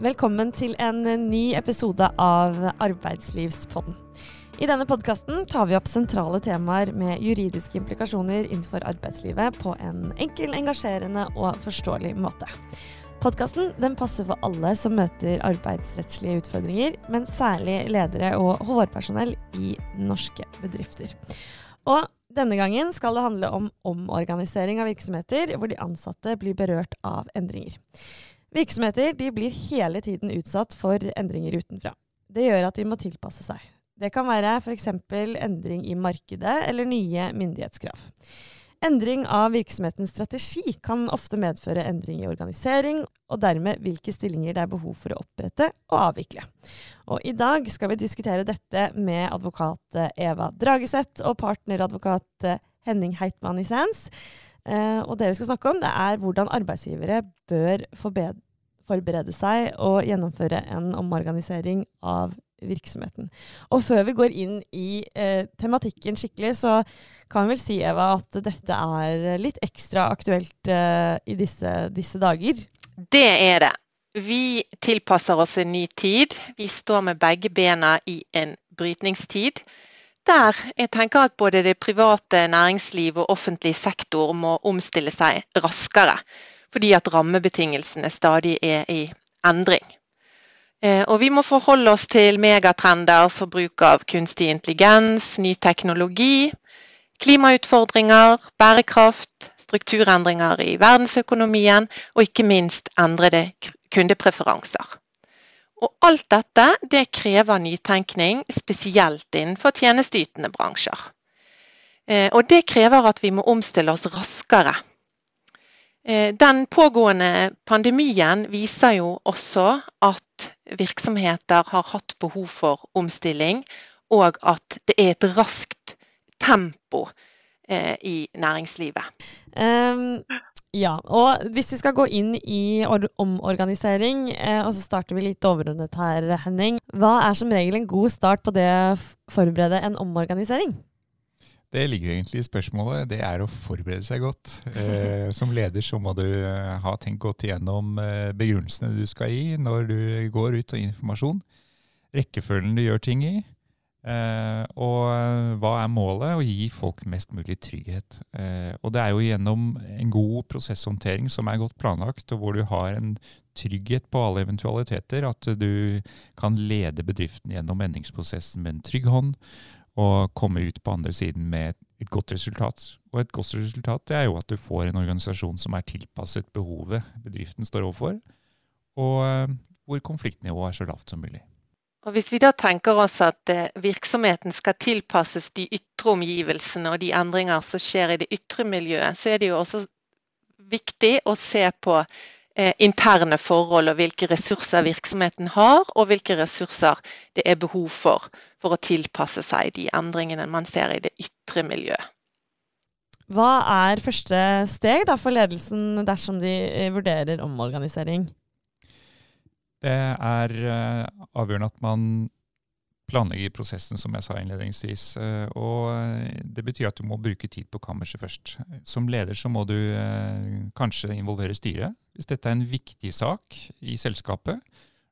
Velkommen til en ny episode av Arbeidslivspodden. I denne podkasten tar vi opp sentrale temaer med juridiske implikasjoner innenfor arbeidslivet på en enkel, engasjerende og forståelig måte. Podkasten passer for alle som møter arbeidsrettslige utfordringer, men særlig ledere og HR-personell i norske bedrifter. Og denne gangen skal det handle om omorganisering av virksomheter hvor de ansatte blir berørt av endringer. Virksomheter blir hele tiden utsatt for endringer utenfra. Det gjør at de må tilpasse seg. Det kan være f.eks. endring i markedet eller nye myndighetskrav. Endring av virksomhetens strategi kan ofte medføre endring i organisering, og dermed hvilke stillinger det er behov for å opprette og avvikle. Og I dag skal vi diskutere dette med advokat Eva Drageseth og partneradvokat Henning Heitmann i Sands. Eh, og det vi skal snakke om, det er hvordan arbeidsgivere bør forberede seg og gjennomføre en omorganisering av virksomheten. Og før vi går inn i eh, tematikken skikkelig, så kan vi vel si, Eva, at dette er litt ekstra aktuelt eh, i disse, disse dager? Det er det. Vi tilpasser oss en ny tid. Vi står med begge bena i en brytningstid der jeg tenker at både det private næringsliv og offentlig sektor må omstille seg raskere. Fordi at rammebetingelsene stadig er i endring. Eh, og vi må forholde oss til megatrender som bruk av kunstig intelligens, ny teknologi, klimautfordringer, bærekraft, strukturendringer i verdensøkonomien og ikke minst endrede kundepreferanser. Og alt dette det krever nytenkning, spesielt innenfor tjenesteytende bransjer. Eh, og det krever at vi må omstille oss raskere. Eh, den pågående pandemien viser jo også at virksomheter har hatt behov for omstilling, og at det er et raskt tempo i næringslivet. Um, ja, og hvis vi skal gå inn i omorganisering, eh, og så starter vi litt overordnet her, Henning. Hva er som regel en god start på det å forberede en omorganisering? Det ligger egentlig i spørsmålet. Det er å forberede seg godt. Eh, som leder så må du eh, ha tenkt godt igjennom eh, begrunnelsene du skal gi når du går ut og informasjon. Rekkefølgen du gjør ting i. Eh, og eh, hva er målet? Å gi folk mest mulig trygghet. Eh, og det er jo gjennom en god prosesshåndtering som er godt planlagt, og hvor du har en trygghet på alle eventualiteter, at du kan lede bedriften gjennom endringsprosessen med en trygg hånd, og komme ut på andre siden med et godt resultat. Og et godt resultat det er jo at du får en organisasjon som er tilpasset behovet bedriften står overfor, og eh, hvor konfliktnivået er så lavt som mulig. Og Hvis vi da tenker oss at eh, virksomheten skal tilpasses de ytre omgivelsene og de endringer som skjer i det ytre miljøet, så er det jo også viktig å se på eh, interne forhold og hvilke ressurser virksomheten har, og hvilke ressurser det er behov for for å tilpasse seg de endringene man ser i det ytre miljøet. Hva er første steg for ledelsen dersom de eh, vurderer omorganisering? Det er uh, avgjørende at man planlegger prosessen, som jeg sa innledningsvis. Uh, og eh, det betyr at du må bruke tid på kammerset først. Som leder så må du kanskje involvere styret. Hvis dette er en viktig sak i selskapet,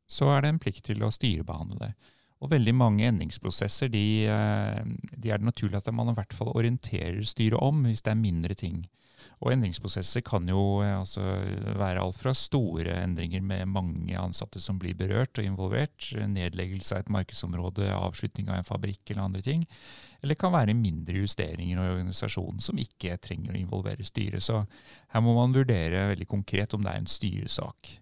så er det en plikt til å styrebehandle det. Og veldig mange endringsprosesser de, de er det naturlig at man i hvert fall orienterer styret om, hvis det er mindre ting. Og endringsprosesser kan jo eh, altså, være alt fra store endringer med mange ansatte som blir berørt og involvert, nedleggelse av et markedsområde, avslutning av en fabrikk eller andre ting. Eller det kan være mindre justeringer i organisasjonen som ikke trenger å involvere styret. Så her må man vurdere veldig konkret om det er en styresak.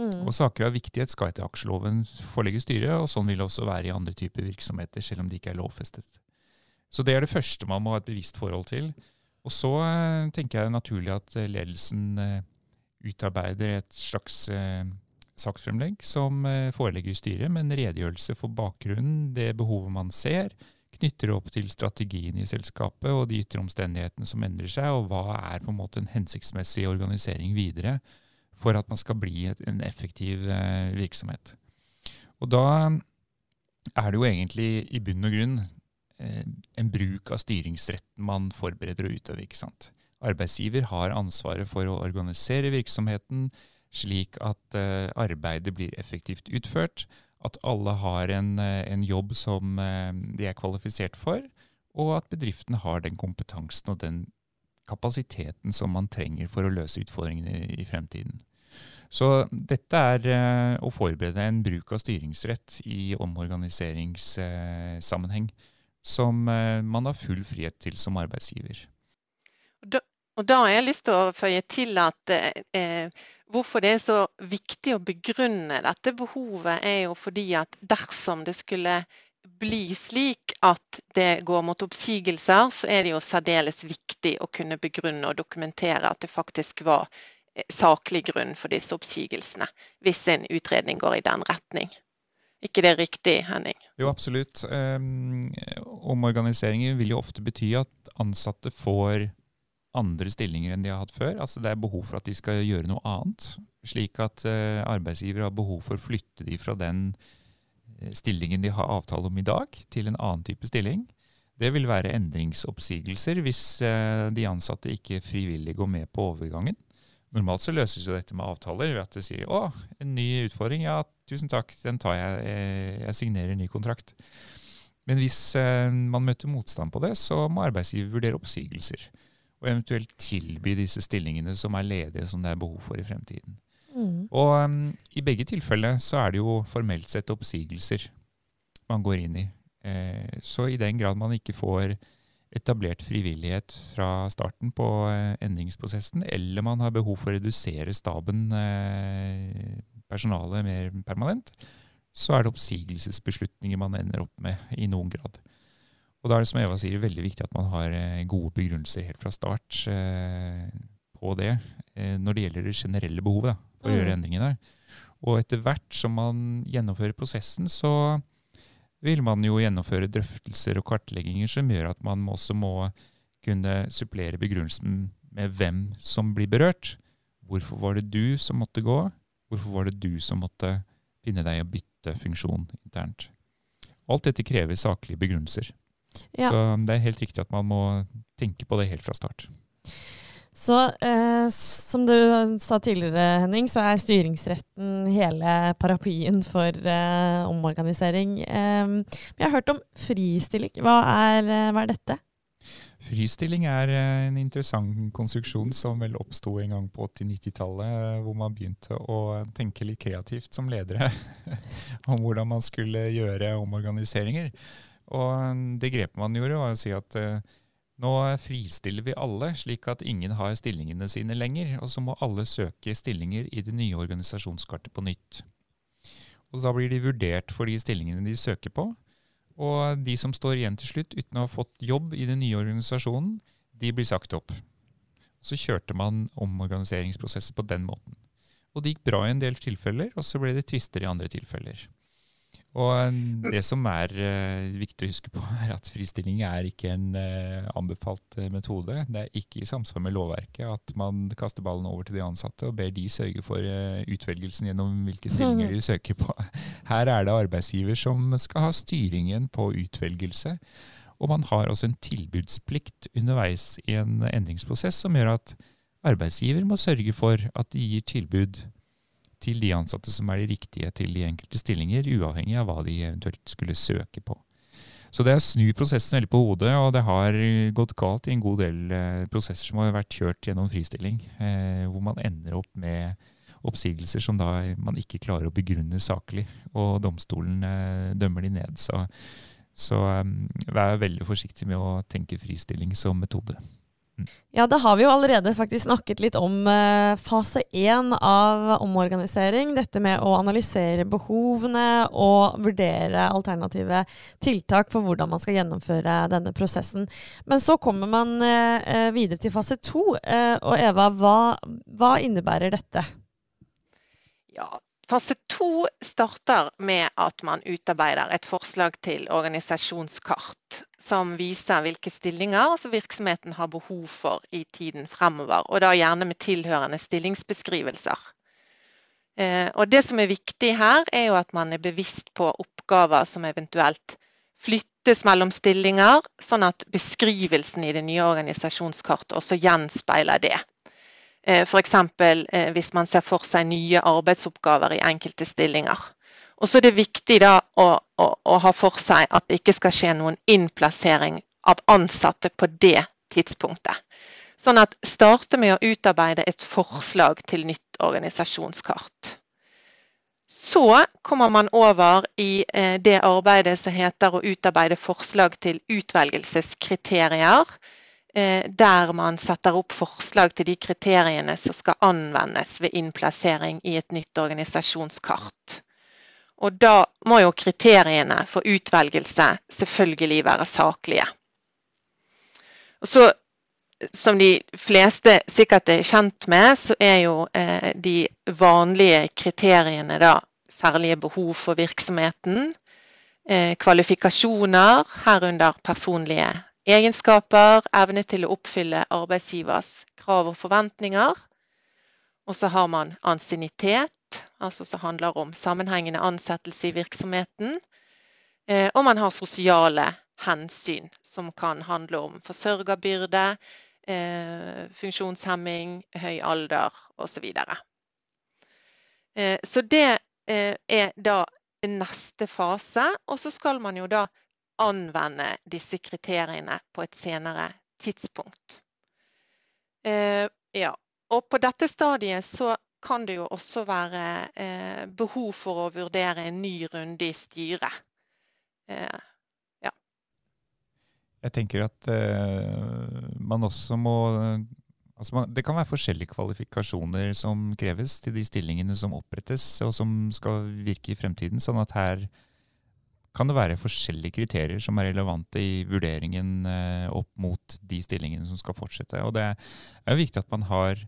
Mm. Og Saker av viktighet skal etter aksjeloven forelegge styret, og sånn vil det også være i andre typer virksomheter, selv om de ikke er lovfestet. Så det er det første man må ha et bevisst forhold til. Og så eh, tenker jeg det er naturlig at eh, ledelsen eh, utarbeider et slags saksfremlegg som forelegger styret med en redegjørelse for bakgrunnen, det behovet man ser, knytter opp til strategien i selskapet og de ytre omstendighetene som endrer seg, og hva er på en måte en hensiktsmessig organisering videre for at man skal bli en effektiv virksomhet. Og da er det jo egentlig i bunn og grunn Eh, en bruk av styringsretten man forbereder og utøver. ikke sant? Arbeidsgiver har ansvaret for å organisere virksomheten, slik at uh, arbeidet blir effektivt utført, at alle har en, en jobb som de er kvalifisert for, og at bedriften har den kompetansen og den kapasiteten som man trenger for å løse utfordringene i fremtiden. Så dette er å forberede en bruk av styringsrett i omorganiseringssammenheng som man har full frihet til som arbeidsgiver. Og da har jeg lyst til å føye til at eh, hvorfor det er så viktig å begrunne dette behovet, er jo fordi at dersom det skulle bli slik at det går mot oppsigelser, så er det jo særdeles viktig å kunne begrunne og dokumentere at det faktisk var eh, saklig grunn for disse oppsigelsene, hvis en utredning går i den retning. ikke det riktig, Henning? Jo, absolutt. Um, omorganiseringer vil jo ofte bety at ansatte får andre stillinger enn de har hatt før. Altså Det er behov for at de skal gjøre noe annet. Slik at uh, arbeidsgiver har behov for å flytte de fra den eh, stillingen de har avtale om i dag, til en annen type stilling. Det vil være endringsoppsigelser hvis de ansatte ikke frivillig går med på overgangen. Normalt så løses jo dette med avtaler ved at det sier å, en ny utfordring, ja tusen takk, den tar jeg, jeg signerer en ny kontrakt. Men hvis uh, man møter motstand på det, så må arbeidsgiver vurdere oppsigelser og eventuelt tilby disse stillingene som er ledige, som det er behov for i fremtiden. Mm. Og um, I begge tilfeller så er det jo formelt sett oppsigelser man går inn i. Eh, så i den grad man ikke får etablert frivillighet fra starten på eh, endringsprosessen, eller man har behov for å redusere staben, eh, personalet, mer permanent, så er det oppsigelsesbeslutninger man ender opp med i noen grad. Og da er det som Eva sier, veldig viktig at man har eh, gode begrunnelser helt fra start på det, når det gjelder det generelle behovet da, for å gjøre mm. endringer der. Og etter hvert som man gjennomfører prosessen, så vil man jo gjennomføre drøftelser og kartlegginger som gjør at man også må kunne supplere begrunnelsen med hvem som blir berørt. Hvorfor var det du som måtte gå? Hvorfor var det du som måtte finne deg i å bytte funksjon internt? Alt dette krever saklige begrunnelser. Ja. Så det er helt riktig at man må tenke på det helt fra start. Så eh, som du sa tidligere, Henning, så er styringsretten hele paraplyen for eh, omorganisering. Eh, vi har hørt om fristilling. Hva er, eh, hva er, dette? Fristilling er eh, en interessant konstruksjon som vel oppsto en gang på 80-90-tallet, hvor man begynte å tenke litt kreativt som ledere om hvordan man skulle gjøre omorganiseringer. Og det grepet man gjorde, var å si at uh, nå fristiller vi alle, slik at ingen har stillingene sine lenger. Og så må alle søke stillinger i det nye organisasjonskartet på nytt. Og da blir de vurdert for de stillingene de søker på. Og de som står igjen til slutt uten å ha fått jobb i den nye organisasjonen, de blir sagt opp. Så kjørte man omorganiseringsprosesser på den måten. Og det gikk bra i en del tilfeller, og så ble det tvister i andre tilfeller. Og det som er uh, viktig å huske på, er at fristilling er ikke en uh, anbefalt uh, metode. Det er ikke i samsvar med lovverket at man kaster ballen over til de ansatte og ber de sørge for utvelgelsen gjennom hvilke stillinger de søker på. Her er det arbeidsgiver som skal ha styringen på utvelgelse. Og man har også en tilbudsplikt underveis i en endringsprosess som gjør at arbeidsgiver må sørge for at de gir tilbud til de ansatte som er de riktige til de enkelte stillinger, uavhengig av hva de eventuelt skulle søke på. Så det er å snu prosessen veldig på hodet, og det har gått galt i en god del eh, prosesser som har vært kjørt gjennom fristilling, eh, hvor man ender opp med oppsigelser som da man ikke klarer å begrunne saklig, og domstolen eh, dømmer de ned. Så, så vær veldig forsiktig med å tenke fristilling som metode. Ja, da har vi jo allerede faktisk snakket litt om uh, fase én av omorganisering. Dette med å analysere behovene og vurdere alternative tiltak for hvordan man skal gjennomføre denne prosessen. Men så kommer man uh, videre til fase to. Og Eva, hva, hva innebærer dette? Ja, Fase to starter med at man utarbeider et forslag til organisasjonskart som viser hvilke stillinger virksomheten har behov for i tiden fremover. Og da gjerne med tilhørende stillingsbeskrivelser. Eh, og det som er viktig her, er jo at man er bevisst på oppgaver som eventuelt flyttes mellom stillinger, sånn at beskrivelsen i det nye organisasjonskartet også gjenspeiler det. Eh, F.eks. Eh, hvis man ser for seg nye arbeidsoppgaver i enkelte stillinger. Og så er det viktig da å, å, å, ha for seg at det ikke skal skje noen innplassering av ansatte på det tidspunktet. Sånn at starte med å utarbeide et forslag til nytt organisasjonskart. Så kommer man over i eh, det arbeidet som heter å utarbeide forslag til utvelgelseskriterier der man setter opp forslag til de kriteriene som skal anvendes ved innplassering i et nytt organisasjonskart. Og da må jo kriteriene for utvelgelse selvfølgelig være saklige. Og så, som de fleste sikkert er kjent med, så er jo eh, de vanlige kriteriene da særlige behov for virksomheten, eh, kvalifikasjoner, herunder personlige egenskaper, evne til å oppfylle arbeidsgivers krav og forventninger. Og så har man ansiennitet, altså som handler om sammenhengende ansettelse i virksomheten. Eh, og man har sosiale hensyn, som kan handle om forsørgerbyrde, eh, funksjonshemming, høy alder osv. Så, eh, så det er da neste fase. Og så skal man jo da anvende disse kriteriene på et senere tidspunkt. Eh, ja. Og på dette stadiet så kan det jo også være eh, behov for å vurdere en ny runde i styret. Eh, ja. Jeg tenker at eh, man også må altså man, Det kan være forskjellige kvalifikasjoner som kreves til de stillingene som opprettes og som skal virke i fremtiden. sånn at her kan det være forskjellige kriterier som er relevante i vurderingen eh, opp mot de stillingene som skal fortsette. Og det er jo viktig at man har,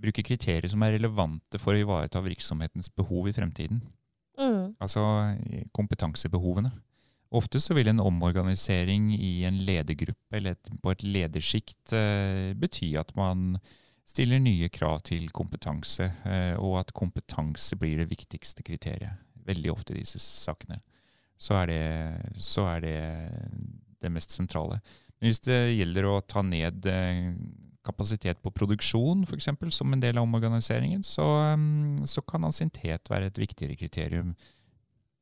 bruker kriterier som er relevante for å ivareta virksomhetens behov i fremtiden. Mm. Altså kompetansebehovene. Ofte så vil en omorganisering i en ledergruppe eller på et ledersjikt eh, bety at man stiller nye krav til kompetanse, eh, og at kompetanse blir det viktigste kriteriet. Veldig ofte i disse sakene så er det, så er det det mest sentrale. Men hvis det gjelder å ta ned eh, kapasitet på produksjon, f.eks., som en del av omorganiseringen, så, mm, så kan ansiennitet være et viktigere kriterium.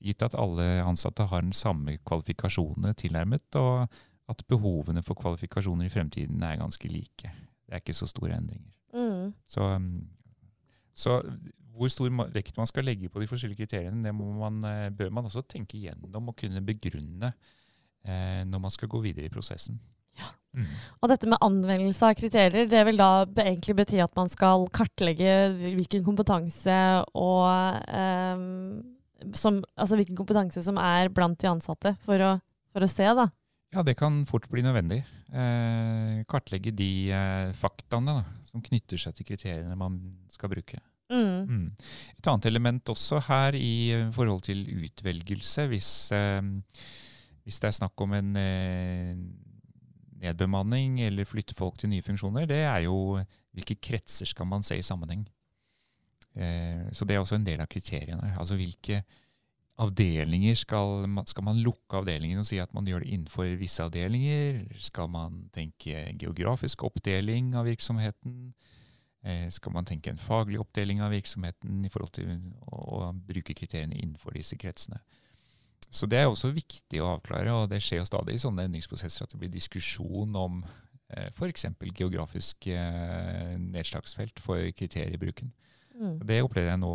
Gitt at alle ansatte har den samme kvalifikasjonene tilnærmet, og at behovene for kvalifikasjoner i fremtiden er ganske like. Det er ikke så store endringer. Mm. Så, mm, så hvor stor vekt man skal legge på de forskjellige kriteriene, det man, eh, bør man også tenke gjennom og kunne begrunne eh, når man skal gå videre i prosessen. Ja. Mm. Og dette med anvendelse av kriterier, det vil da egentlig bety at man skal kartlegge hvilken kompetanse og eh, som, altså hvilken kompetanse som er blant de ansatte, for å, for å se, da. Ja, det kan fort bli nødvendig. Eh, kartlegge de eh, faktaene da, som knytter seg til kriteriene man skal bruke. Mm. Mm. Et annet element også her i eh, forhold til utvelgelse, hvis, eh, hvis det er snakk om en eh, nedbemanning eller flytte folk til nye funksjoner, det er jo hvilke kretser skal man se i sammenheng. Så det er også en del av kriteriene. Altså hvilke avdelinger skal man, skal man lukke avdelingen og si at man gjør det innenfor visse avdelinger? Skal man tenke geografisk oppdeling av virksomheten? Eh, skal man tenke en faglig oppdeling av virksomheten i forhold til å, bruke kriteriene innenfor disse kretsene. Så Det er også viktig å avklare, og det skjer jo stadig i sånne endringsprosesser at det blir diskusjon om eh, f.eks. geografisk eh, nedslagsfelt for kriteriebruken. Mm. Det opplevde jeg nå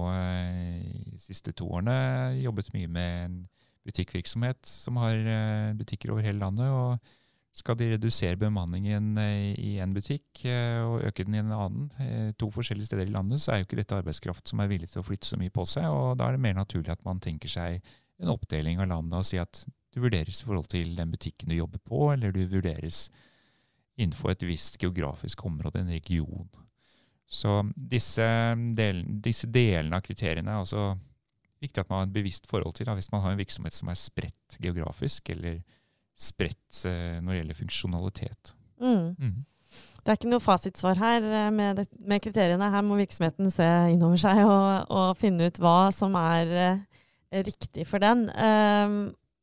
de siste to årene. Jobbet mye med en butikkvirksomhet som har butikker over hele landet. og skal de redusere bemanningen eh, i en butikk eh, og øke den i en annen, eh, to forskjellige steder i landet, så er jo ikke dette arbeidskraft som er villig til å flytte så mye på seg. og Da er det mer naturlig at man tenker seg en oppdeling av landet og si at du vurderes i forhold til den butikken du jobber på, eller du vurderes innenfor et visst geografisk område, en region. Så disse, del, disse delene av kriteriene er også viktig at man har et bevisst forhold til. Da, hvis man har en virksomhet som er spredt geografisk, eller spredt eh, når det gjelder funksjonalitet. Mm. Mm. Det er ikke noe fasitsvar her eh, med, det, med, kriteriene. Her må virksomheten se innover seg og, og finne ut hva som er uh, riktig for den. Um,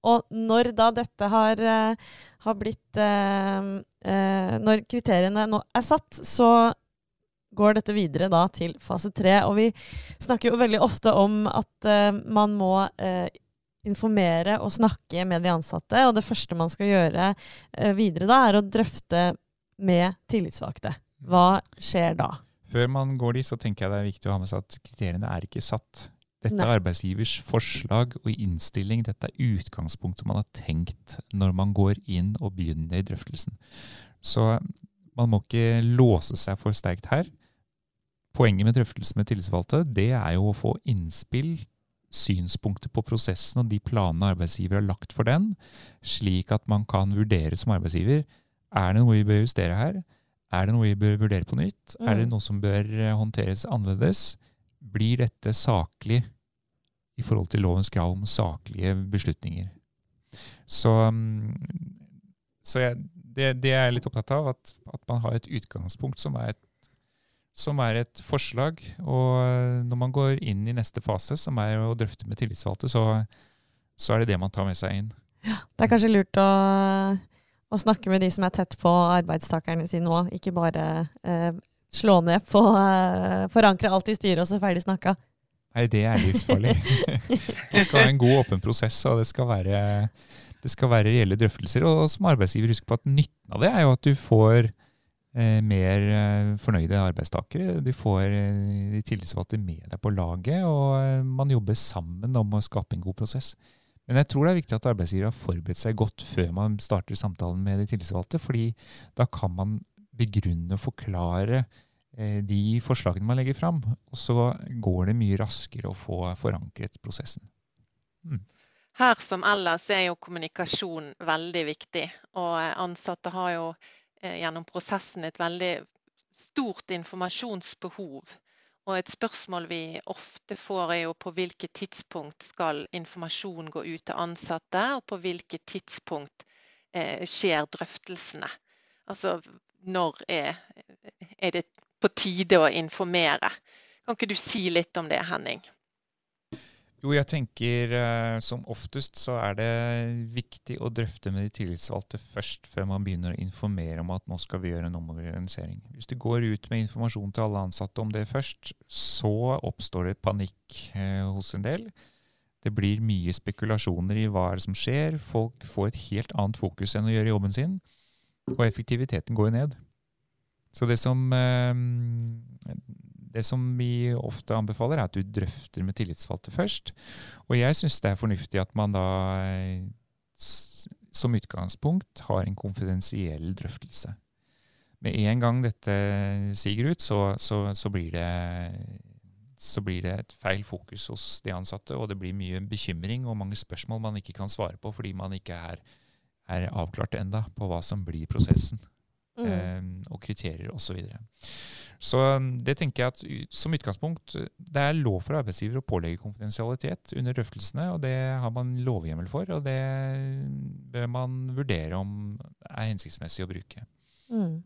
og når da dette har, uh, har blitt uh, Når kriteriene nå er satt, så går dette videre da til fase tre. Og vi snakker jo veldig ofte om at man må informere og snakke med de ansatte. Og det første man skal gjøre uh, videre da, er å drøfte med tillitsvalgte. Hva skjer da? Før man går dit, så tenker jeg det er viktig å ha med seg at kriteriene er ikke satt. Dette er arbeidsgivers forslag og innstilling. Dette er utgangspunktet man har tenkt når man går inn og begynner i drøftelsen. Så man må ikke låse seg for sterkt her. Poenget med drøftelsen med tillitsvalgte det er jo å få innspill, synspunkter på prosessen og de planene arbeidsgiver har lagt for den, slik at man kan vurdere som arbeidsgiver er det noe vi bør justere her. Er det noe vi bør vurdere på nytt? Mm. Er det mm. noe som bør eh, håndteres annerledes? Blir dette saklig i forhold til lovens krav om saklige beslutninger? Så, mm, så jeg, det, det, er jeg litt opptatt av, at, at man har et utgangspunkt som er et som er et forslag. Og eh, når man går inn i neste fase, som er å drøfte med tillitsvalgte, så, så er det det man tar med seg inn. Ja, det er kanskje lurt å, å, snakke med de som er tett på arbeidstakerne sine òg, ikke bare eh, slå ned på eh, forankre alt i styret og så ferdig snakka. Nei, det er livsfarlig. det skal være en god, åpen prosess, og det skal være, det skal være reelle drøftelser. Og som arbeidsgiver, husk på at nytten av det er jo at du får mer eh, fornøyde arbeidstakere. Du får eh, de tillitsvalgte med deg på laget, og man jobber sammen om å skape en god prosess. Men jeg tror det er viktig at arbeidsgiver har forberedt seg godt før man starter samtalen med de tillitsvalgte, fordi da kan man begrunne og forklare de forslagene man legger fram. Og så går det mye raskere å få forankret prosessen. Mm. Her som ellers er jo kommunikasjon veldig viktig, og ansatte har jo Eh, gjennom prosessen et veldig stort informasjonsbehov. Og et spørsmål vi ofte får, er jo på hvilket tidspunkt skal informasjon gå ut til ansatte, og på hvilket tidspunkt eh, skjer drøftelsene. Altså når er, er det på tide å informere? Kan ikke du si litt om det, Henning? Jo, jeg tenker uh, som oftest så er det viktig å drøfte med de tillitsvalgte først, før man begynner å informere om at nå skal vi gjøre en omorganisering. Hvis du går ut med informasjon til alle ansatte om det først, så oppstår det panikk uh, hos en del. Det blir mye spekulasjoner i hva er det som skjer. Folk får et helt annet fokus enn å gjøre jobben sin, og effektiviteten går ned. Så det som uh, det som vi ofte anbefaler, er at du drøfter med tillitsvalgte først. Og jeg syns det er fornuftig at man da som utgangspunkt har en konfidensiell drøftelse. Med en gang dette siger ut, så, så, så, blir det, så, blir det, et feil fokus hos de ansatte, og det blir mye bekymring og mange spørsmål man ikke kan svare på fordi man ikke er, er avklart enda på hva som blir prosessen, mm. eh, og kriterier osv. Så så um, det tenker jeg at som utgangspunkt Det er lov for arbeidsgiver å pålegge konfidensialitet under drøftelsene, og det har man lovhjemmel for, og det bør man vurdere om er hensiktsmessig å bruke. Mm.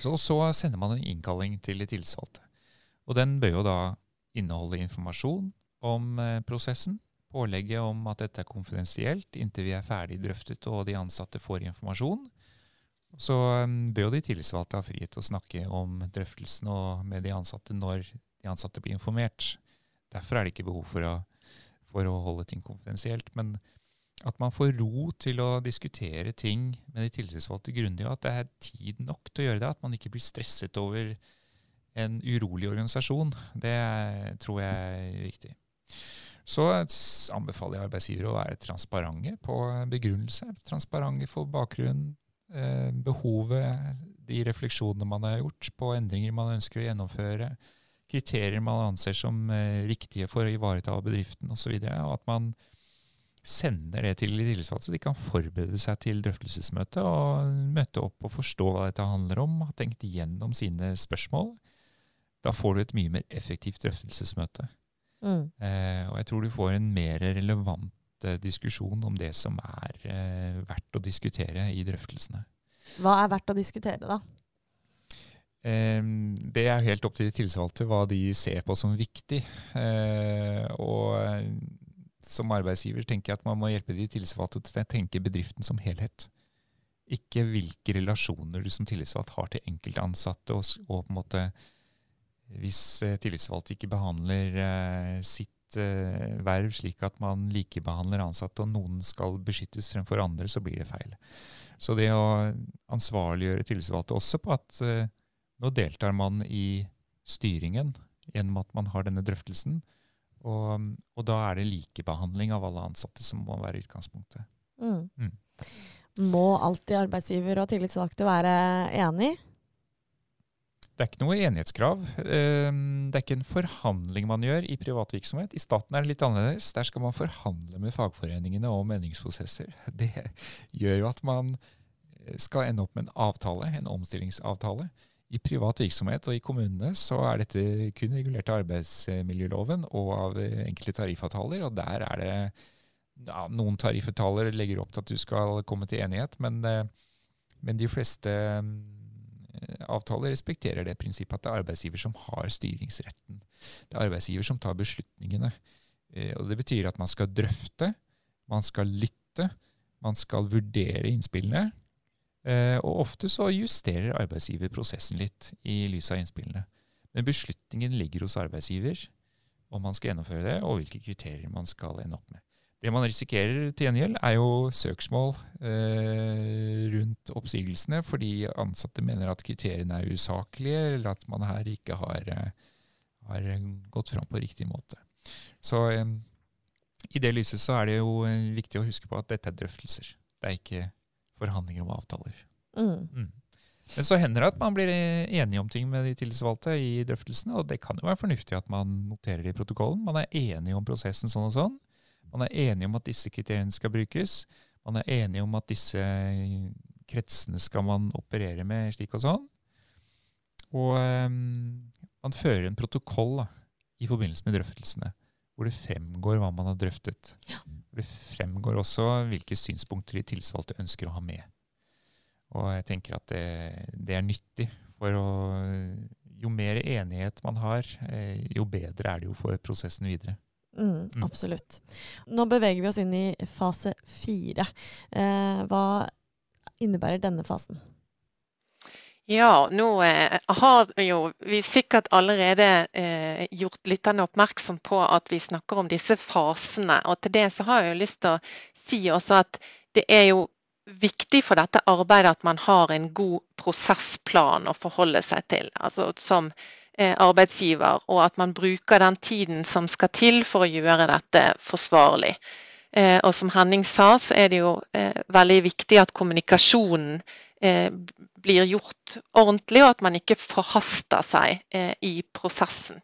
Så, så sender man en innkalling til de tillitsvalgte. Og den bør jo da inneholde informasjon om eh, prosessen, pålegget om at dette er konfidensielt inntil vi er ferdig drøftet og de ansatte får informasjon. Så um, bør jo de tillitsvalgte ha frihet til å snakke om drøftelsen med de ansatte når de ansatte blir informert. Derfor er det ikke behov for å, for å holde ting konfidensielt. Men at man får ro til å diskutere ting med de tillitsvalgte grundig, og at det er tid nok til å gjøre det. At man ikke blir stresset over en urolig organisasjon. Det tror jeg er viktig. Så anbefaler jeg arbeidsgivere å være transparente på begrunnelse. Transparente for bakgrunn, behovet, de refleksjonene man har gjort på endringer man ønsker å gjennomføre, kriterier man anser som eh, riktige for å ivareta bedriften osv. Og, så og at man sender det til de tillitsvalgte, så de kan forberede seg til drøftelsesmøtet og møte opp og forstå hva dette handler om, ha tenkt igjennom sine spørsmål. Da får du et mye mer effektivt drøftelsesmøte. Mm. Eh, og jeg tror du får en mer relevant Eh, diskusjon om det som er eh, verdt å diskutere i drøftelsene. Hva er verdt å diskutere, da? Det er helt opp til de tilsvalgte, hva de ser på som viktig. Eh, og som arbeidsgiver tenker jeg at man må hjelpe de tilsvalgte til å tenke bedriften som helhet. Ikke hvilke relasjoner du som tillitsvalgt har til enkelte ansatte, og, og på en måte hvis tillitsvalgte ikke behandler sitt verv slik at man likebehandler ansatte, og noen skal beskyttes fremfor andre, så blir det feil. Så det å ansvarliggjøre tillitsvalgte også på at nå deltar man i styringen gjennom at man har denne drøftelsen, og, og, da er det likebehandling av alle ansatte som må være utgangspunktet. Mm. Mm. Må alltid arbeidsgiver og tillitsvalgte være enig? Det er ikke noe enighetskrav. Ehm, det er ikke en forhandling man gjør i privat virksomhet. I staten er det litt annerledes. Der skal man forhandle med fagforeningene om meningsprosesser. Det gjør jo at man skal ende opp med en avtale, en omstillingsavtale. I privat virksomhet og i kommunene så er dette kun regulert av arbeidsmiljøloven og av enkelte tariffavtaler. og Der er det ja, Noen tariffavtaler legger opp til at du skal komme til enighet, men, eh, men de fleste avtaler respekterer det prinsippet at det er arbeidsgiver som har styringsretten. Det er arbeidsgiver som tar beslutningene. Eh, og Det betyr at man skal drøfte, man skal lytte, man skal vurdere innspillene. Eh, og ofte så justerer arbeidsgiver prosessen litt i lys av innspillene. Men beslutningen ligger hos arbeidsgiver om man skal gjennomføre det, og hvilke kriterier man skal ende opp med. Det man risikerer til gjengjeld, er jo søksmål eh, rundt oppsigelsene, fordi ansatte mener at kriteriene er usaklige, eller at man her ikke har, eh, har gått fram på riktig måte. Så eh, i det lyset så er det jo eh, viktig å huske på at dette er drøftelser. Det er ikke forhandlinger om avtaler. Mm. Mm. Men så hender det at man blir enige om ting med de tillitsvalgte i drøftelsene, og det kan jo være fornuftig at man noterer det i protokollen. Man er enige om prosessen sånn og sånn. Man er enige om at disse kriteriene skal brukes. Man er enige om at disse kretsene skal man operere med slik og sånn. Og um, man fører en protokoll da, i forbindelse med drøftelsene hvor det fremgår hva man har drøftet. Ja. Det fremgår også hvilke synspunkter de tilsvalgte ønsker å ha med. Og jeg tenker at det, det er nyttig. For å, jo mer enighet man har, eh, jo bedre er det jo for prosessen videre. Mm, mm. Absolutt. Nå beveger vi oss inn i fase fire. Eh, hva innebærer denne fasen? Ja, nå eh, har jo vi sikkert allerede eh, gjort lytterne oppmerksom på at vi snakker om disse fasene. Og til det så har jeg jo lyst til å si også at det er jo viktig for dette arbeidet at man har en god prosessplan å forholde seg til. Altså som arbeidsgiver, og at man bruker den tiden som skal til for å gjøre dette forsvarlig. Eh, og som Henning sa, så er det jo eh, veldig viktig at kommunikasjonen Eh, blir gjort ordentlig, og at man ikke forhaster seg eh, i prosessen.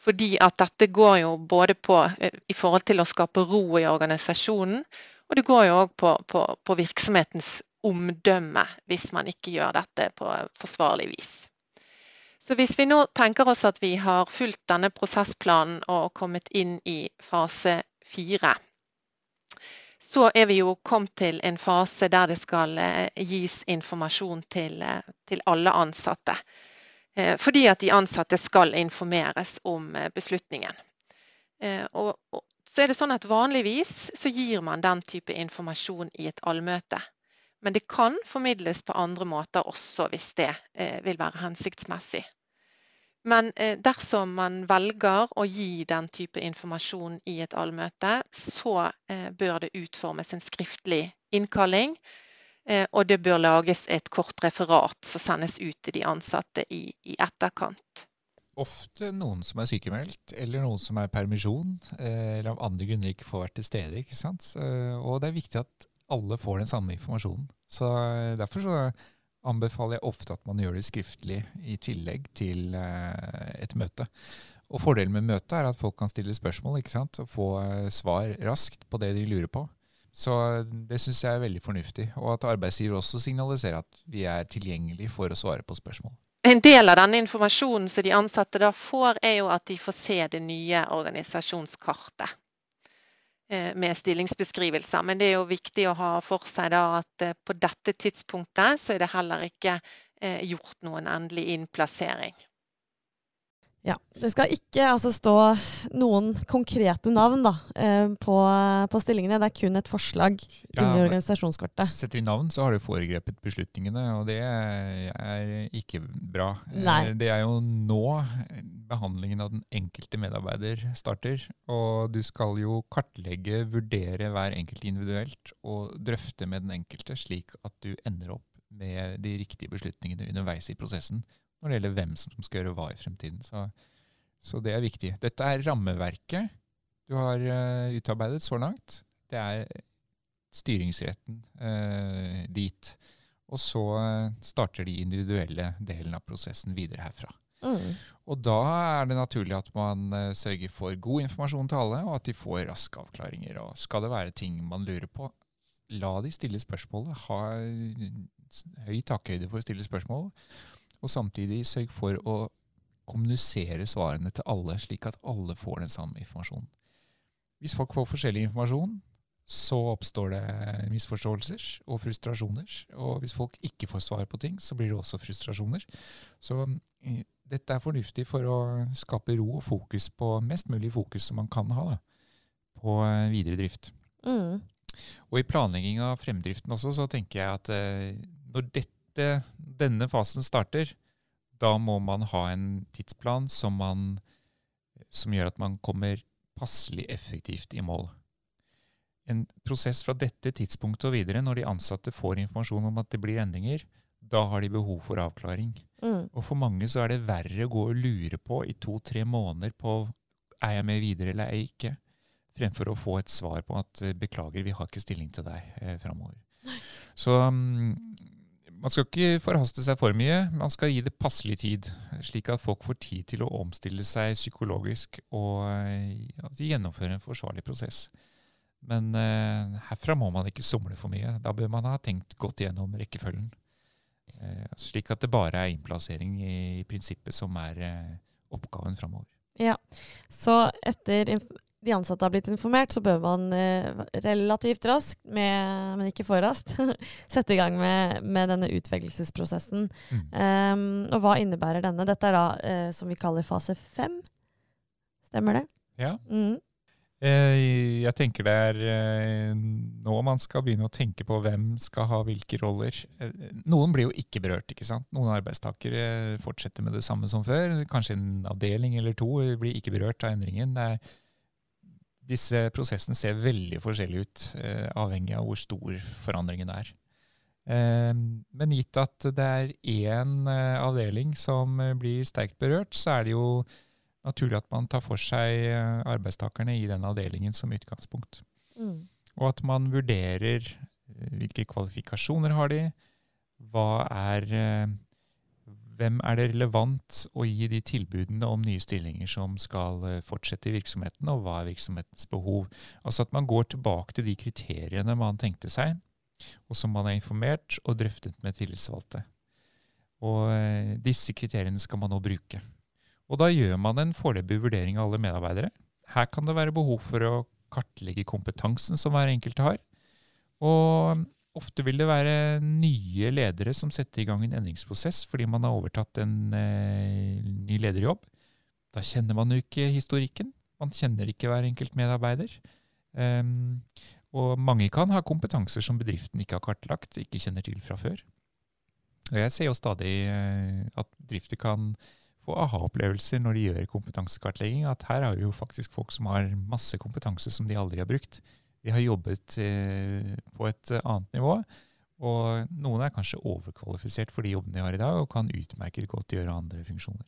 Fordi at dette går jo både på eh, i forhold til å skape ro i organisasjonen, og det går jo òg på, på, på, virksomhetens omdømme hvis man ikke gjør dette på forsvarlig vis. Så hvis vi nå tenker oss at vi har fulgt denne prosessplanen og kommet inn i fase fire, så er vi jo kommet til en fase der det skal eh, gis informasjon til, eh, til alle ansatte. Eh, fordi at de ansatte skal informeres om beslutningen. Og, så er det sånn at Vanligvis så gir man den type informasjon i et allmøte. Men det kan formidles på andre måter også, hvis det vil være hensiktsmessig. Men eh, dersom man velger å gi den type informasjon i et allmøte, så eh, bør det utformes en skriftlig innkalling. Eh, og det bør lages et kort referat som sendes ut til de ansatte i, i etterkant. Ofte noen som er sykemeldt, eller noen som er permisjon, eller av andre grunner ikke får vært til stede. ikke sant? Og det er viktig at alle får den samme informasjonen. Så Derfor så anbefaler jeg ofte at man gjør det skriftlig i tillegg til eh, et møte. Og Fordelen med møtet er at folk kan stille spørsmål ikke sant? og få eh, svar raskt på det de lurer på. Så det syns jeg er veldig fornuftig. Og at arbeidsgiver også signaliserer at vi er tilgjengelig for å svare på spørsmål. En del av denne informasjonen som de ansatte da får, er jo at de får se det nye organisasjonskartet. Eh, med stillingsbeskrivelser. Men det er jo viktig å ha for seg at eh, på dette tidspunktet så er det heller ikke eh, gjort noen endelig innplassering. Ja. Det skal ikke altså, stå noen konkrete navn da, eh, på, på, stillingene. Det er kun et forslag ja, under organisasjonskortet. Setter vi navn, så har du foregrepet beslutningene, og det er ikke bra. Nei. Det er jo nå behandlingen av den enkelte medarbeider starter. Og du skal jo kartlegge, vurdere hver enkelt individuelt og drøfte med den enkelte, slik at du ender opp med de riktige beslutningene underveis i prosessen når det gjelder hvem som skal gjøre hva i fremtiden. Så, så det er viktig. Dette er rammeverket du har uh, utarbeidet så langt. Det er styringsretten uh, dit. Og så uh, starter de individuelle delen av prosessen videre herfra. Mm. Og da er det naturlig at man sørger for god informasjon til alle, og at de får raske avklaringer. Og skal det være ting man lurer på, la de stille spørsmålet. Ha høy takhøyde for å stille spørsmål. Og samtidig sørg for å kommunisere svarene til alle, slik at alle får den samme informasjonen. Hvis folk får forskjellig informasjon, så oppstår det misforståelser og frustrasjoner. Og hvis folk ikke får svar på ting, så blir det også frustrasjoner. Så eh, dette er fornuftig for å skape ro og fokus på mest mulig fokus som man kan ha da, på eh, videre drift. Mm. Og i planlegging av fremdriften også, så tenker jeg at eh, når dette, denne fasen starter, da må man ha en tidsplan som, man, som gjør at man kommer passelig effektivt i mål. En prosess fra dette tidspunktet og videre, når de ansatte får informasjon om at det blir endringer, da har de behov for avklaring. Mm. Og for mange så er det verre å gå og lure på i to-tre måneder på er jeg med videre eller er jeg ikke, fremfor å få et svar på at beklager, vi har ikke stilling til deg eh, framover. Så um, man skal ikke forhaste seg for mye. Man skal gi det passelig tid, slik at folk får tid til å omstille seg psykologisk og altså, gjennomføre en forsvarlig prosess. Men eh, herfra må man ikke somle for mye. Da bør man ha tenkt godt gjennom rekkefølgen. Eh, slik at det bare er innplassering i, i prinsippet som er eh, oppgaven framover. Ja, Så etter de ansatte har blitt informert, så bør man eh, relativt raskt, med, men ikke for raskt, sette i gang med, med denne utvelgelsesprosessen. Mm. Um, og hva innebærer denne? Dette er da eh, som vi kaller fase fem. Stemmer det? Ja. Mm. Eh, jeg tenker det er eh, nå man skal begynne å tenke på hvem skal ha hvilke roller. Eh, noen blir jo ikke berørt. ikke sant? Noen arbeidstakere fortsetter med det samme som før. Kanskje en avdeling eller to blir ikke berørt av endringen. Det er disse prosessene ser veldig forskjellige ut, eh, avhengig av hvor stor forandringen er. Eh, men gitt at det er én eh, avdeling som eh, blir sterkt berørt, så er det jo naturlig at man tar for seg eh, arbeidstakerne i den avdelingen som utgangspunkt. Mm. Og at man vurderer eh, hvilke kvalifikasjoner har de, hva er hvem er det relevant å gi de tilbudene om nye stillinger som skal eh, fortsette i virksomheten, og hva er virksomhetens behov? Altså at man går tilbake til de kriteriene man tenkte seg, og som man er informert og drøftet med tillitsvalgte. Og eh, disse kriteriene skal man nå bruke. Og da gjør man en foreløpig vurdering av alle medarbeidere. Her kan det være behov for å kartlegge kompetansen som hver enkelt har. Og Ofte vil det være nye ledere som setter i gang en endringsprosess fordi man har overtatt en eh, ny lederjobb. Da kjenner man jo ikke historikken. Man kjenner ikke hver enkelt medarbeider. Um, og mange kan ha kompetanser som bedriften ikke har kartlagt, ikke kjenner til fra før. Og jeg ser jo stadig eh, at bedrifter kan få aha-opplevelser når de gjør kompetansekartlegging. At her har vi jo faktisk folk som har masse kompetanse som de aldri har brukt. De har jobbet eh, på et eh, annet nivå. Og noen er kanskje overkvalifisert for de jobbene de har i dag, og kan utmerket godt gjøre andre funksjoner.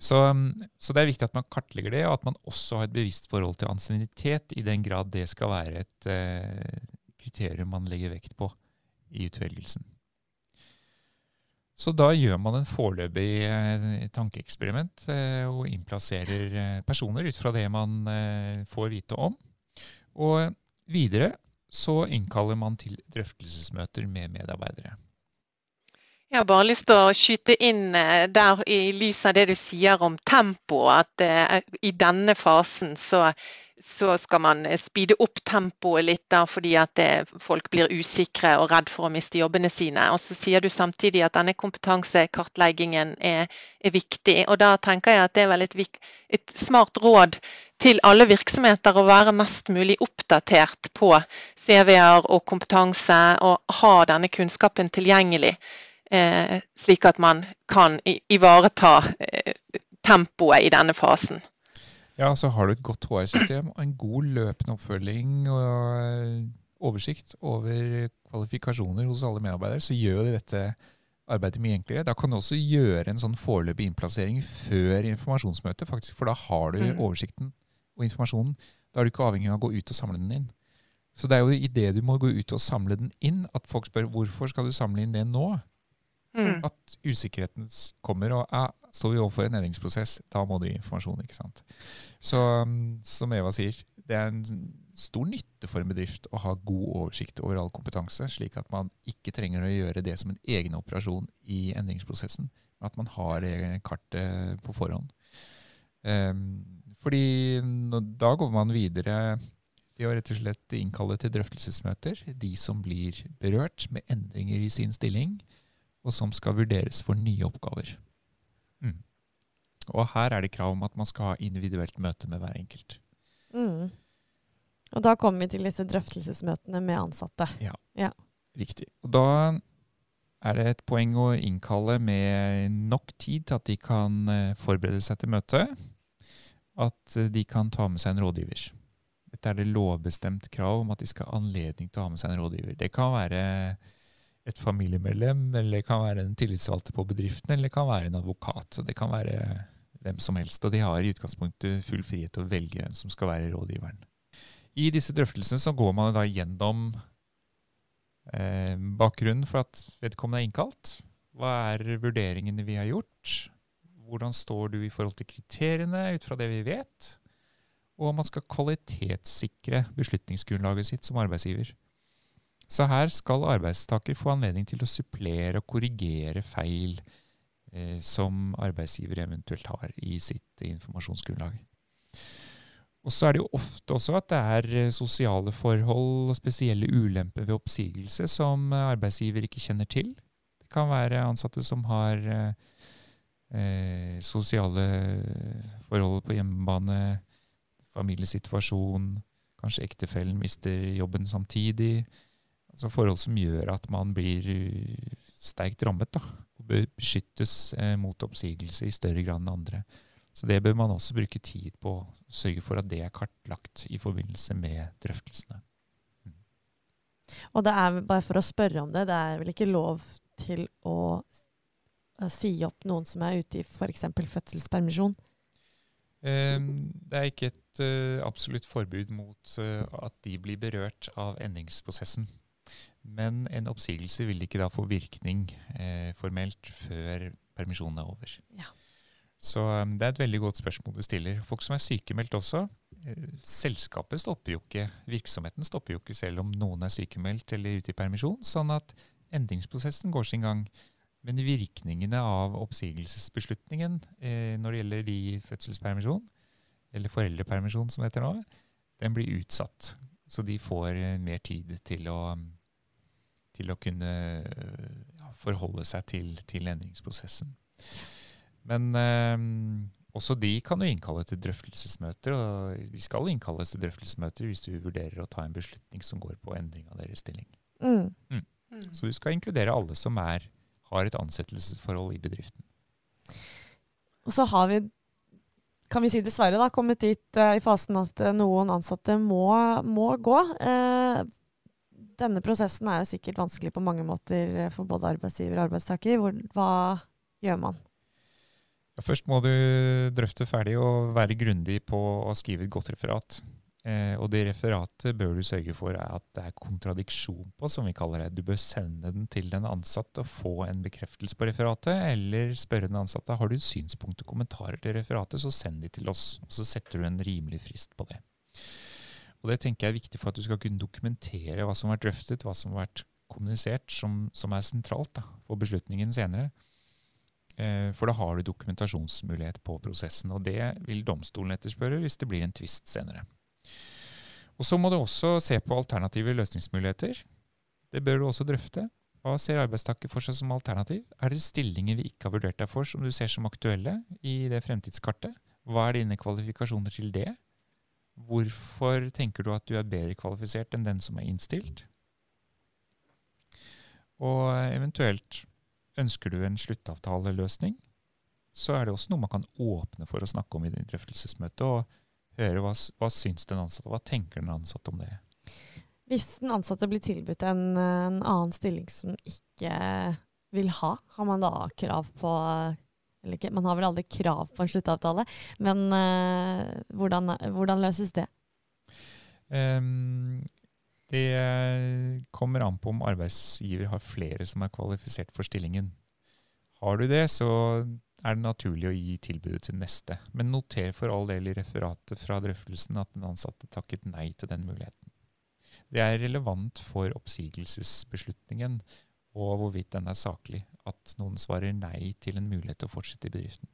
Så, mm, så, det er viktig at man kartlegger det, og at man også har et bevisst forhold til ansiennitet, i den grad det skal være et eh, kriterium man legger vekt på i utvelgelsen. Så da gjør man en foreløpig eh, tankeeksperiment eh, og innplasserer eh, personer ut fra det man får vite om. Og Videre så innkaller man til drøftelsesmøter med medarbeidere. Jeg har bare lyst til å skyte inn eh, der i lys av det du sier om tempo, at eh, i denne fasen så, så skal man speede opp tempoet litt da, fordi at folk blir usikre og redd for å miste jobbene sine. Og så sier du samtidig at denne kompetansekartleggingen er, er viktig. Og da tenker jeg at det er vel et, et smart råd til alle virksomheter å være mest mulig oppdatert på CV-er og kompetanse, og ha denne kunnskapen tilgjengelig. Eh, slik at man kan ivareta eh, tempoet i denne fasen. Ja, så har du et godt HR-system og en god løpende oppfølging og eh, oversikt over kvalifikasjoner hos alle medarbeidere, så gjør det dette arbeidet mye enklere. Da kan du også gjøre en sånn foreløpig innplassering før informasjonsmøtet, faktisk, for da har du mm. oversikten og informasjonen. Da er du ikke avhengig av å gå ut og samle den inn. Så det er jo idet du må gå ut og samle den inn, at folk spør hvorfor skal du samle inn det nå? Mm. At usikkerheten kommer, og ja, står vi overfor en endringsprosess, da må du gi informasjon. ikke sant? Så um, som Eva sier, det er en stor nytte for en bedrift å ha god oversikt over all kompetanse, slik at man ikke trenger å gjøre det som en egen operasjon i endringsprosessen. Men at man har det kartet på forhånd. Um, fordi da går man videre ved å rett og slett innkalle til drøftelsesmøter de som blir berørt med endringer i sin stilling og som skal vurderes for nye oppgaver. Mm. Og her er det krav om at man skal ha individuelt møte med hver enkelt. Mm. Og da kommer vi til disse drøftelsesmøtene med ansatte. Ja, ja. riktig. Og da er det et poeng å innkalle med nok tid til at de kan eh, forberede seg til møtet. At eh, de kan ta med seg en rådgiver. Dette er det lovbestemt krav om at de skal ha anledning til å ha med seg en rådgiver. Det kan være et familiemedlem, eller det kan være en tillitsvalgte på bedriften, eller det kan være en advokat. Det kan være hvem som helst. Og de har i utgangspunktet full frihet til å velge hvem som skal være rådgiveren. I disse drøftelsene så går man da gjennom eh, bakgrunnen for at vedkommende er innkalt. Hva er vurderingene vi har gjort? Hvordan står du i forhold til kriteriene ut fra det vi vet? Og man skal kvalitetssikre beslutningsgrunnlaget sitt som arbeidsgiver. Så her skal arbeidstaker få anledning til å supplere og korrigere feil eh, som arbeidsgiver eventuelt har i sitt informasjonsgrunnlag. Og så er det jo ofte også at det er eh, sosiale forhold og spesielle ulemper ved oppsigelse som arbeidsgiver ikke kjenner til. Det kan være ansatte som har eh, sosiale forhold på hjemmebane, familiesituasjon, kanskje ektefellen mister jobben samtidig altså forhold som gjør at man blir eh, sterkt rammet da, og bør beskyttes eh, mot oppsigelse i større grad enn andre. Så det bør man også bruke tid på sørge for at det er kartlagt i forbindelse med drøftelsene. Mm. Og det er bare for å spørre om det, det er vel ikke lov til å si opp noen som er ute i f.eks. fødselspermisjon? Um, det er ikke et uh, absolutt forbud mot uh, at de blir berørt av endringsprosessen. Men en oppsigelse vil ikke da få virkning eh, formelt før permisjonen er over. Ja. Så um, det er et veldig godt spørsmål du stiller. Folk som er sykemeldt også. Eh, selskapet stopper jo ikke, virksomheten stopper jo ikke selv om noen er sykemeldt eller ute i permisjon. Sånn at endringsprosessen går sin gang. Men virkningene av oppsigelsesbeslutningen eh, når det gjelder de fødselspermisjon, eller foreldrepermisjon som det heter nå, den blir utsatt. Så de får eh, mer tid til å til å kunne ja, forholde seg til, til, endringsprosessen. Men eh, også de kan jo innkalle til drøftelsesmøter, og de skal innkalles til drøftelsesmøter hvis du vurderer å ta en beslutning som går på endring av deres stilling. Mm. Mm. mm. Så du skal inkludere alle som er, har et ansettelsesforhold i bedriften. Og så har vi, kan vi si dessverre, da, kommet dit uh, i fasen at uh, noen ansatte må, må gå. Uh, denne prosessen er jo sikkert vanskelig på mange måter eh, for både arbeidsgiver og arbeidstaker. Hvor, hva gjør man? Ja, først må du drøfte ferdig og være grundig på å skrive et godt referat. Eh, og det referatet bør du sørge for er at det er kontradiksjon på, som vi kaller det. Du bør sende den til den ansatte og få en bekreftelse på referatet, eller spørre den ansatte har du synspunkter og kommentarer til referatet, så send de til oss. Og så setter du en rimelig frist på det. Og det tenker jeg er viktig for at du skal kunne dokumentere hva som har vært drøftet, hva som har vært kommunisert, som, som er sentralt da, for beslutningen senere. Eh, for da har du dokumentasjonsmulighet på prosessen, og det vil domstolen etterspørre hvis det blir en tvist senere. Og Så må du også se på alternative løsningsmuligheter. Det bør du også drøfte. Hva ser arbeidstaker for seg som alternativ? Er det stillinger vi ikke har vurdert deg for som du ser som aktuelle i det fremtidskartet? Hva er dine kvalifikasjoner til det? Hvorfor tenker du at du er bedre kvalifisert enn den som er innstilt? Og eventuelt ønsker du en sluttavtaleløsning, så er det også noe man kan åpne for å snakke om i drøftelsesmøtet, og høre hva, hva syns den ansatte, hva tenker den ansatte om det. Hvis den ansatte blir tilbudt en, en annen stilling som ikke vil ha, har man da krav på eller ikke, Man har vel aldri krav på en sluttavtale, men uh, hvordan, hvordan, løses det? Um, det kommer an på om arbeidsgiver har flere som er kvalifisert for stillingen. Har du det, så er det naturlig å gi tilbudet til neste. Men noter for all del i referatet fra drøftelsen at den ansatte takket nei til den muligheten. Det er relevant for oppsigelsesbeslutningen og hvorvidt den er saklig, at noen svarer nei til en mulighet til å fortsette i bedriften.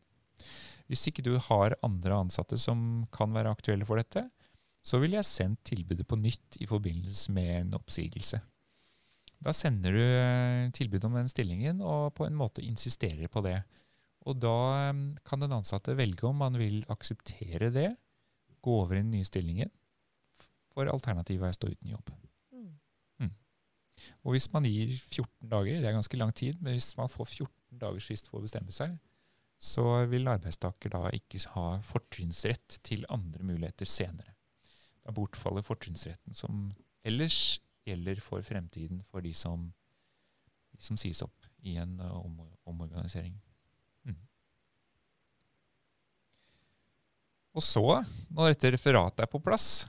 Hvis ikke du har andre ansatte som kan være aktuelle for dette, så ville jeg sendt tilbudet på nytt i forbindelse med en oppsigelse. Da sender du eh, tilbud om den stillingen og på en måte insisterer på det. Og da eh, kan den ansatte velge om man vil akseptere det, gå over i den nye stillingen, for alternativet er å stå uten jobb. Mm. mm. Og hvis man gir 14 dager, det er ganske lang tid, men hvis man får 14 dagers frist for å bestemme seg, så vil arbeidstaker da ikke ha fortrinnsrett til andre muligheter senere. Da bortfaller fortrinnsretten som ellers gjelder for fremtiden for de som, de som sies opp i en om, omorganisering. Mm. Og så, når dette referatet er på plass,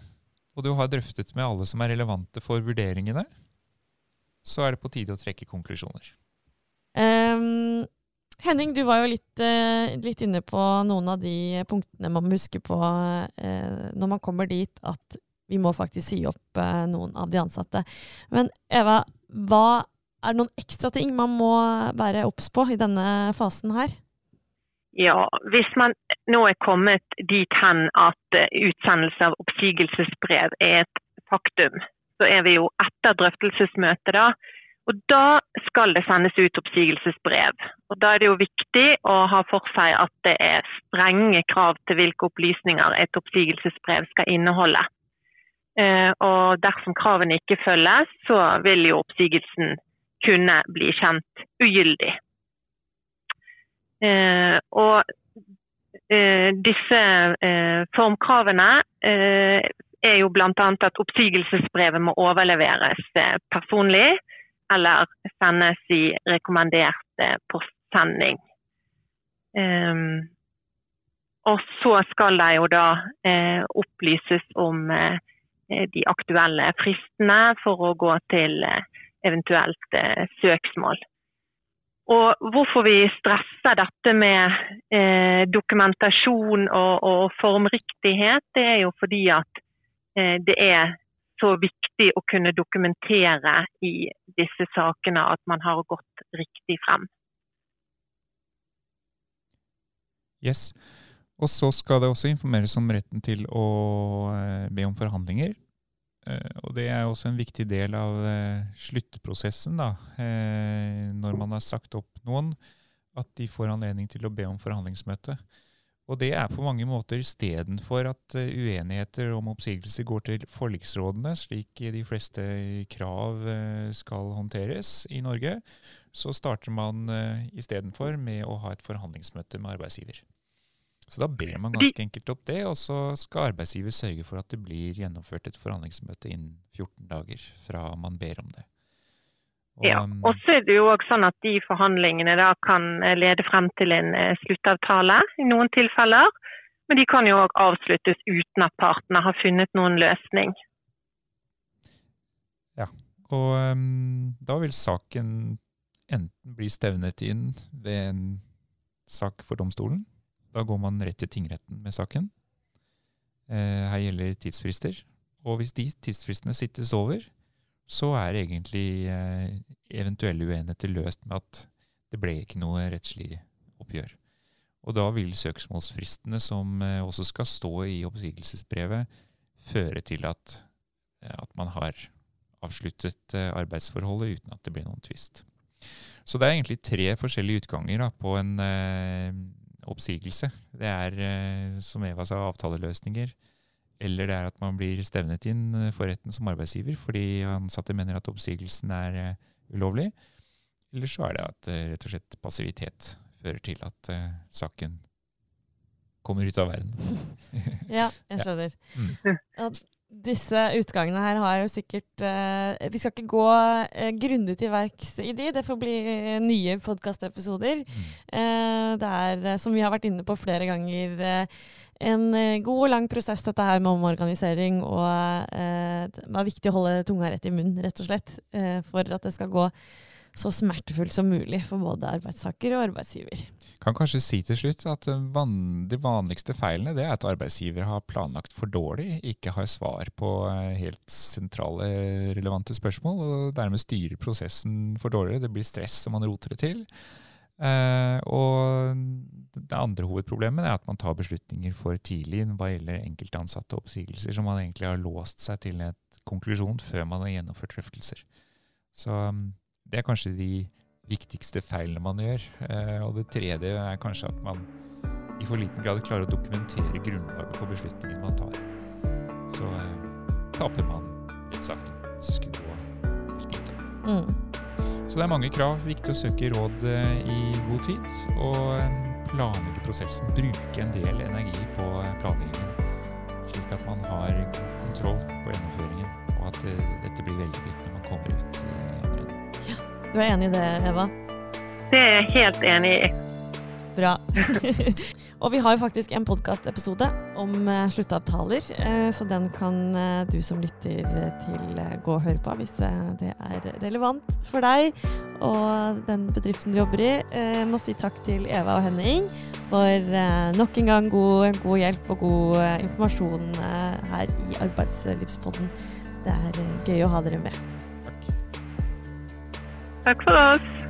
og du har drøftet med alle som er relevante for vurderingene, så er det på tide å trekke konklusjoner. Um, Henning, du var jo litt, uh, litt, inne på noen av de punktene man må huske på uh, når man kommer dit at vi må faktisk si opp uh, noen av de ansatte. Men Eva, hva er det noen ekstra ting man må være obs på i denne fasen her? Ja, Hvis man nå er kommet dit hen at eh, utsendelse av oppsigelsesbrev er et faktum, så er vi jo etter drøftelsesmøtet da. Og Da skal det sendes ut oppsigelsesbrev. Og Da er det jo viktig å ha for seg at det er strenge krav til hvilke opplysninger et oppsigelsesbrev skal inneholde. Eh, og Dersom kravene ikke følges, så vil jo oppsigelsen kunne bli kjent ugyldig. Eh, og eh, disse eh, formkravene er jo bl.a. at oppsigelsesbrevet må overleveres personlig eller sendes i rekommendert postsending. Og så skal det jo da opplyses om de aktuelle fristene for å gå til eventuelt søksmål. Og hvorfor vi stresser dette med eh, dokumentasjon og, og, formriktighet, det er jo fordi at eh, det er så viktig å kunne dokumentere i disse sakene at man har gått riktig frem. Yes. Og så skal det også informeres om retten til å eh, be om forhandlinger. Eh, og det er også en viktig del av eh, sluttprosessen, da, eh, når man har sagt opp noen, at de får anledning til å be om forhandlingsmøte. Og det er på mange måter istedenfor at uenigheter om oppsigelse går til forliksrådene, slik de fleste krav skal håndteres i Norge, så starter man istedenfor med å ha et forhandlingsmøte med arbeidsgiver. Så da ber man ganske enkelt opp det, og så skal arbeidsgiver sørge for at det blir gjennomført et forhandlingsmøte innen 14 dager fra man ber om det. Og, ja, um, og så er det jo også sånn at de forhandlingene da kan eh, lede frem til en eh, sluttavtale i noen tilfeller. Men de kan jo òg avsluttes uten at partene har funnet noen løsning. Ja, og um, da vil saken enten bli stevnet inn ved en sak for domstolen, da går man rett til tingretten med saken. Eh, her gjelder tidsfrister. Og hvis de tidsfristene sittes over, så er egentlig eh, eventuelle uenigheter løst med at det ble ikke noe rettslig oppgjør. Og da vil søksmålsfristene, som eh, også skal stå i oppsigelsesbrevet, føre til at at man har avsluttet arbeidsforholdet uten at det blir noen tvist. Så det er egentlig tre forskjellige utganger da, på en oppsigelse. Det er, eh, som Eva sa, avtaleløsninger. Eller det er at man blir stevnet inn for retten som arbeidsgiver fordi ansatte mener at oppsigelsen er eh, ulovlig. Eller så er det at eh, rett og slett passivitet fører til at saken kommer ut av verden. ja, jeg skjønner. Ja. Mm disse utgangene her har jo sikkert uh, Vi skal ikke gå uh, grundig til verks i de, det får bli nye podkastepisoder. Mm. Uh, det er, som vi har vært inne på flere ganger, en god og lang prosess dette her med omorganisering. Og det er viktig å holde tunga rett i munnen, rett og slett, for at det skal gå så smertefullt som mulig for både arbeidstaker og arbeidsgiver. Kan kanskje si til slutt at de vanligste feilene det er at arbeidsgiver har planlagt for dårlig, ikke har svar på eh, helt sentrale, relevante spørsmål, og dermed styrer prosessen for dårligere. Det blir stress som man roter det til. Uh, og det andre hovedproblemet er at man tar beslutninger for tidlig hva gjelder enkelte ansatte oppsigelser, som man egentlig har låst seg til en konklusjon før man har gjennomført drøftelser. Så um, det er kanskje de viktigste feilene man gjør. Eh, og det tredje er kanskje at man i for liten grad klarer å dokumentere grunnlaget for beslutningen man tar. Så eh, taper man rettssaken. Mm. Så det er mange krav. Viktig å søke råd eh, i god tid. Og planlegge prosessen. Bruke en del energi på planleggingen. Slik at man har kontroll på gjennomføringen, og at dette blir vellykket når man kommer ut. Du er enig i det, Eva? Det er jeg helt enig i. Bra. og vi har jo faktisk en podkastepisode om uh, sluttavtaler, uh, så den kan uh, du som lytter til gå og høre på hvis det er relevant for deg og den bedriften du jobber i. Jeg må si takk til Eva og Henning for nok en gang god, god hjelp og god informasjon her i Arbeidslivspodden. Det er gøy å ha dere med. war close.